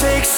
takes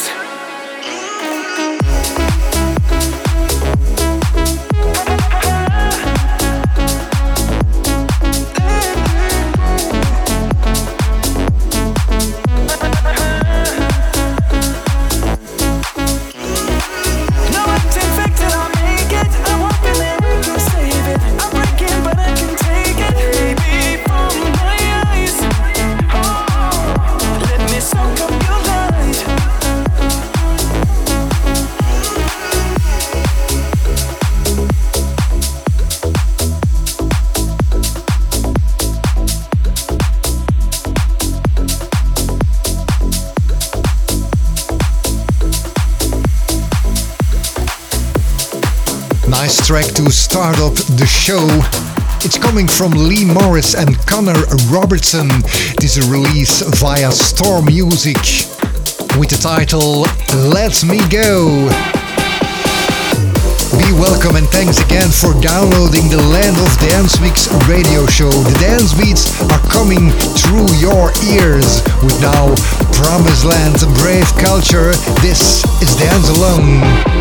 track to start up the show. It's coming from Lee Morris and Conor Robertson. This is released via Storm Music with the title Let Me Go. Be welcome and thanks again for downloading the Land of Dance Mix radio show. The dance beats are coming through your ears with now Promised Land, Brave Culture. This is Dance Alone.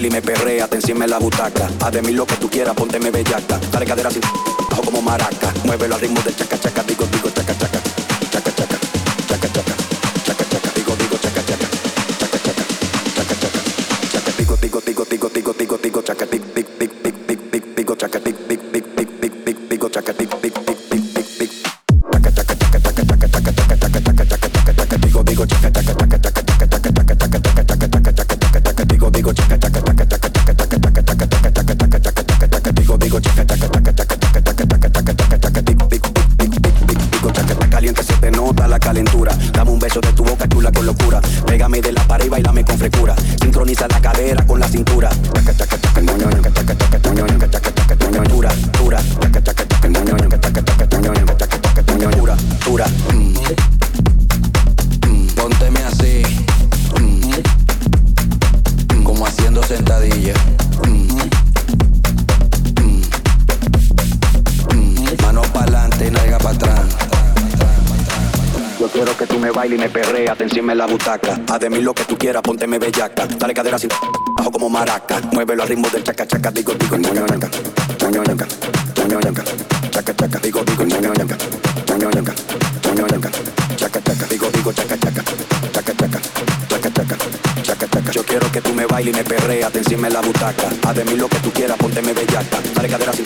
Y me perrea, te encima en la butaca. Haz de mí lo que tú quieras, pónteme bellaca. Dale cadera sin bajo como maraca. Muévelo al ritmo del chaca chaca, digo, digo, chaca. Chaca Haz de mí lo que tú quieras, pónteme bellaca. Dale cadera así, bajo como maraca. Muévelo al ritmo del chaca chaca, digo, digo, ñoño ñanca, ñoño ñanca, ñoño ñanca, chaca chaca, digo, digo, ñoño ñanca, ñoño ñanca, ñoño ñanca, chaca chaca, digo, digo, chaca chaca, chaca chaca, chaca chaca, chaca chaca. Yo quiero que tú me bailes y me perreas, encima en la butaca. Haz de mí lo que tú quieras, pónteme bellaca. Dale cadera así,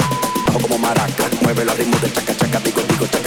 bajo como maraca. Muévelo al ritmo del chaca chaca, digo, digo, chaca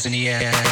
station.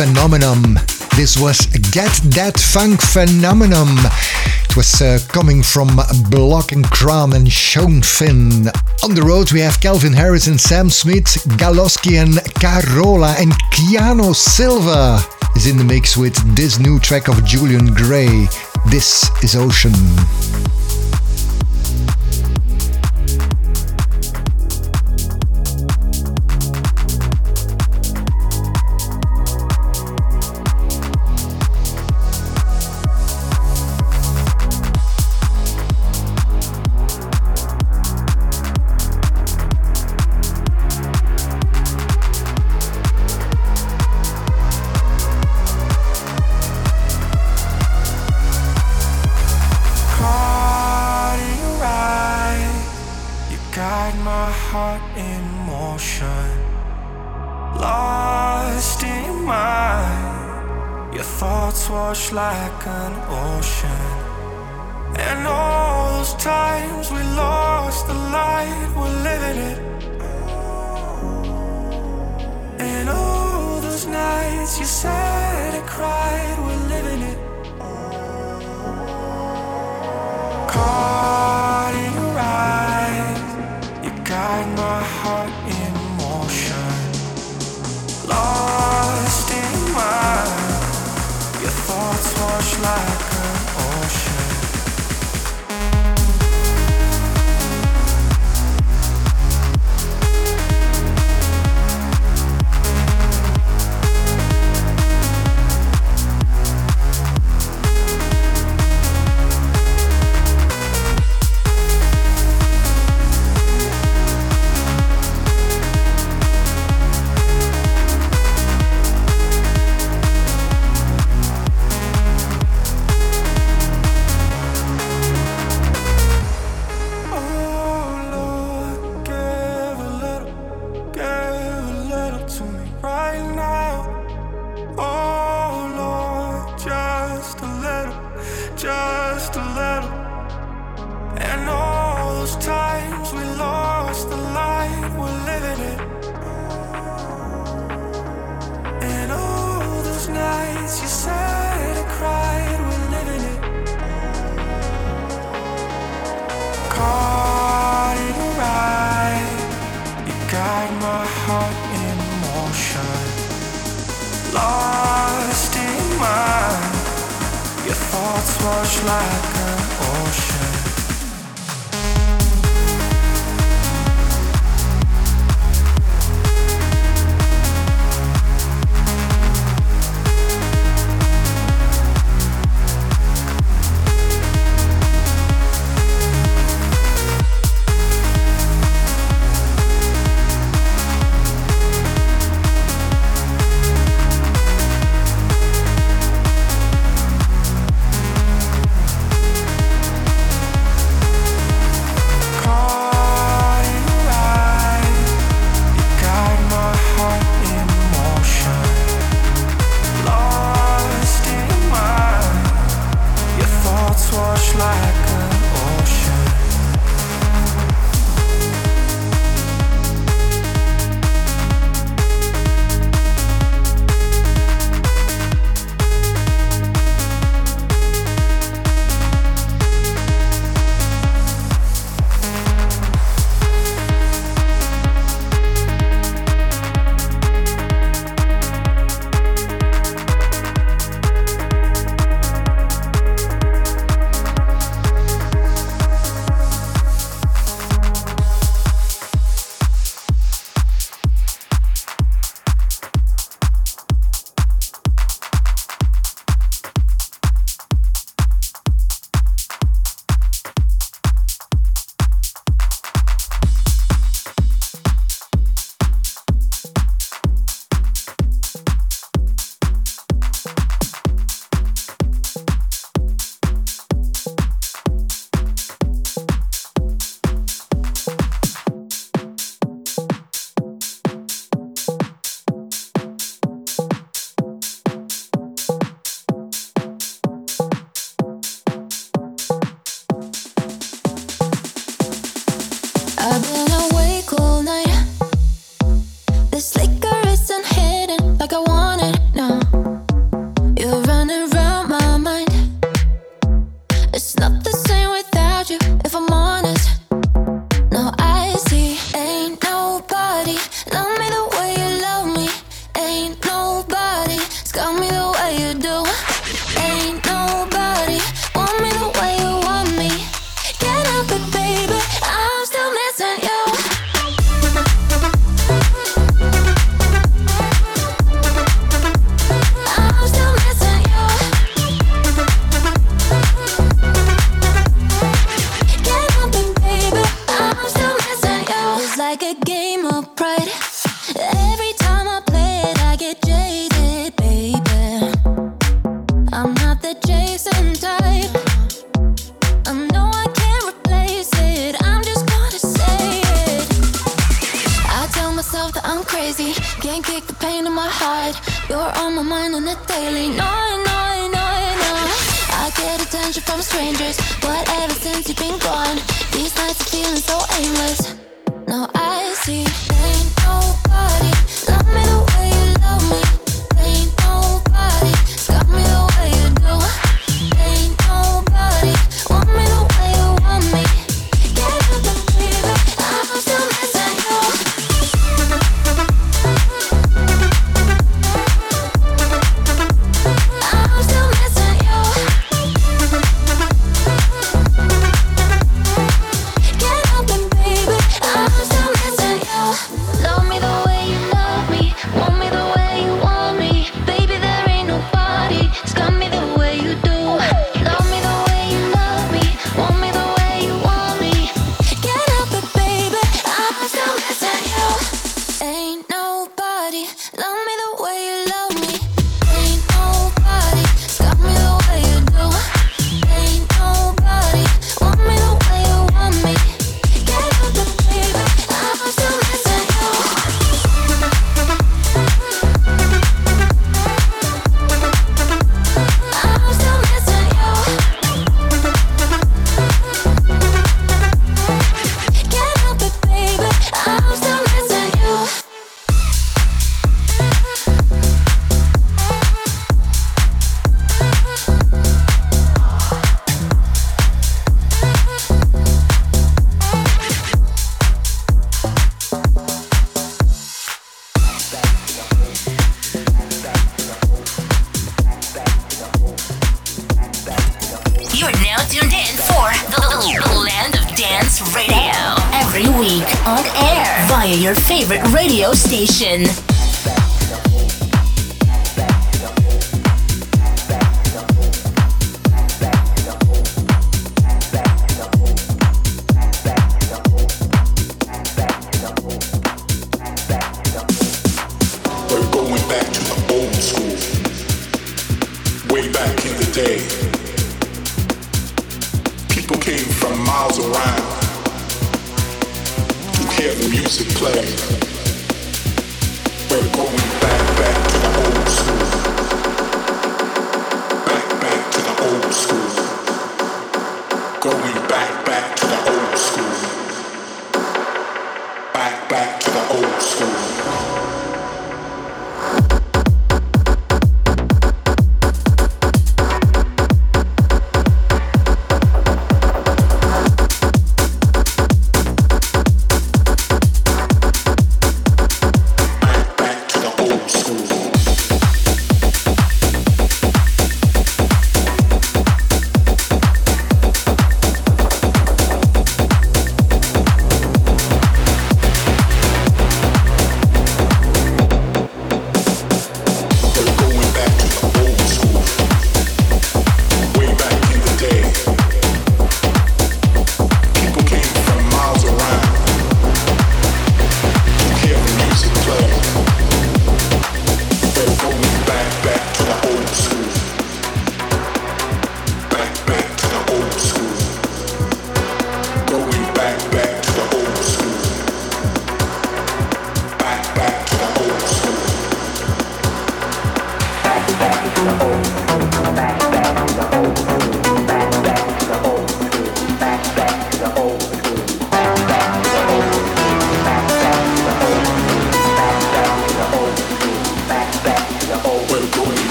Phenomenon. This was Get That Funk Phenomenon. It was uh, coming from Block and Crown and Finn. On the road we have Calvin Harris and Sam Smith, Galoski and Carola and Keanu Silva is in the mix with this new track of Julian Gray. This is Ocean. call.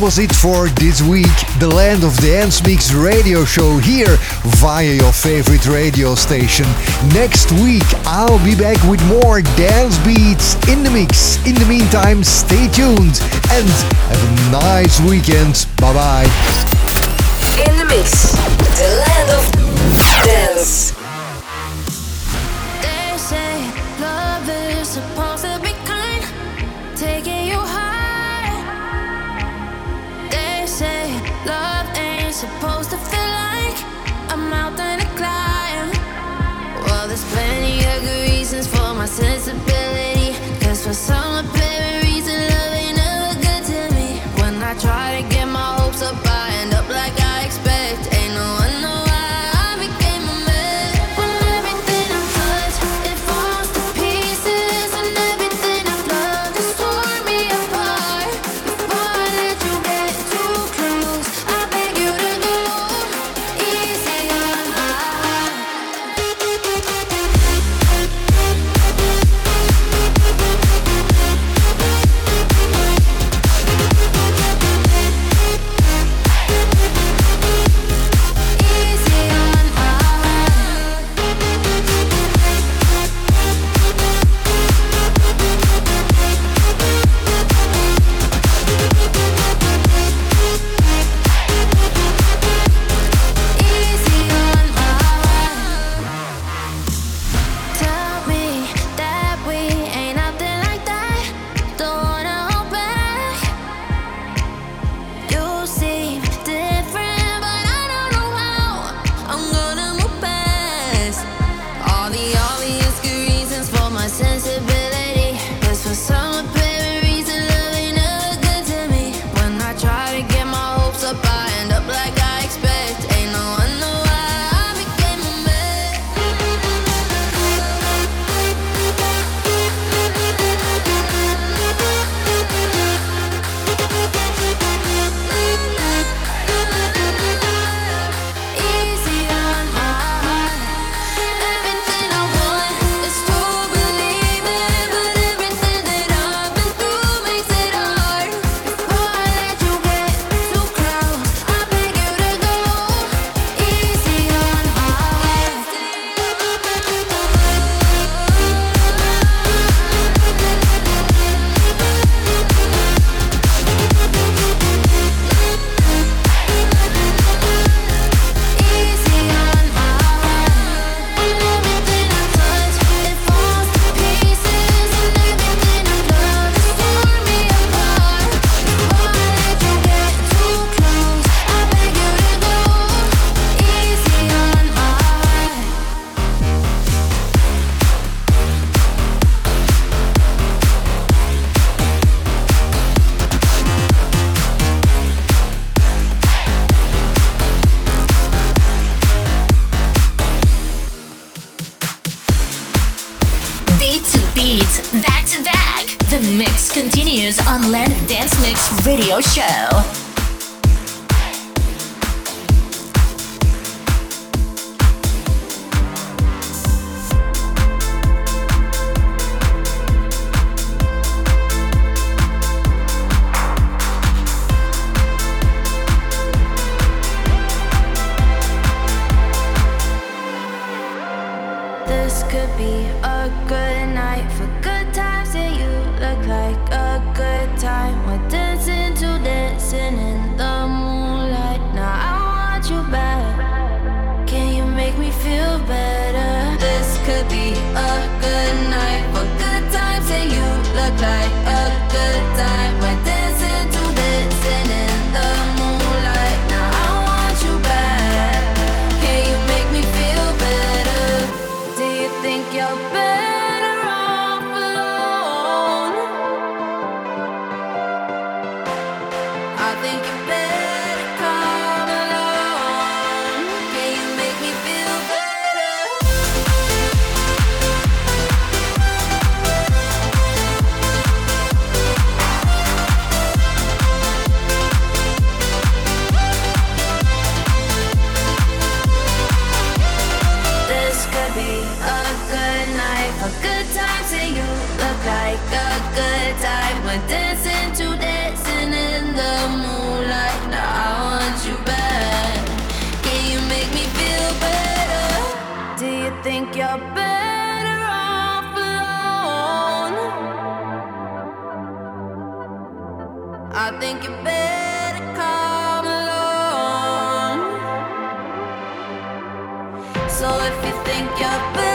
was it for this week. The Land of Dance Mix radio show here via your favorite radio station. Next week, I'll be back with more dance beats in the mix. In the meantime, stay tuned and have a nice weekend. Bye bye. In the mix, the land of dance. sensibility. Cause for some apparent reason, love ain't ever good to me. When I try to get on Land Dance Mix Radio Show. think you're better off alone. I think you better come along. So if you think you're better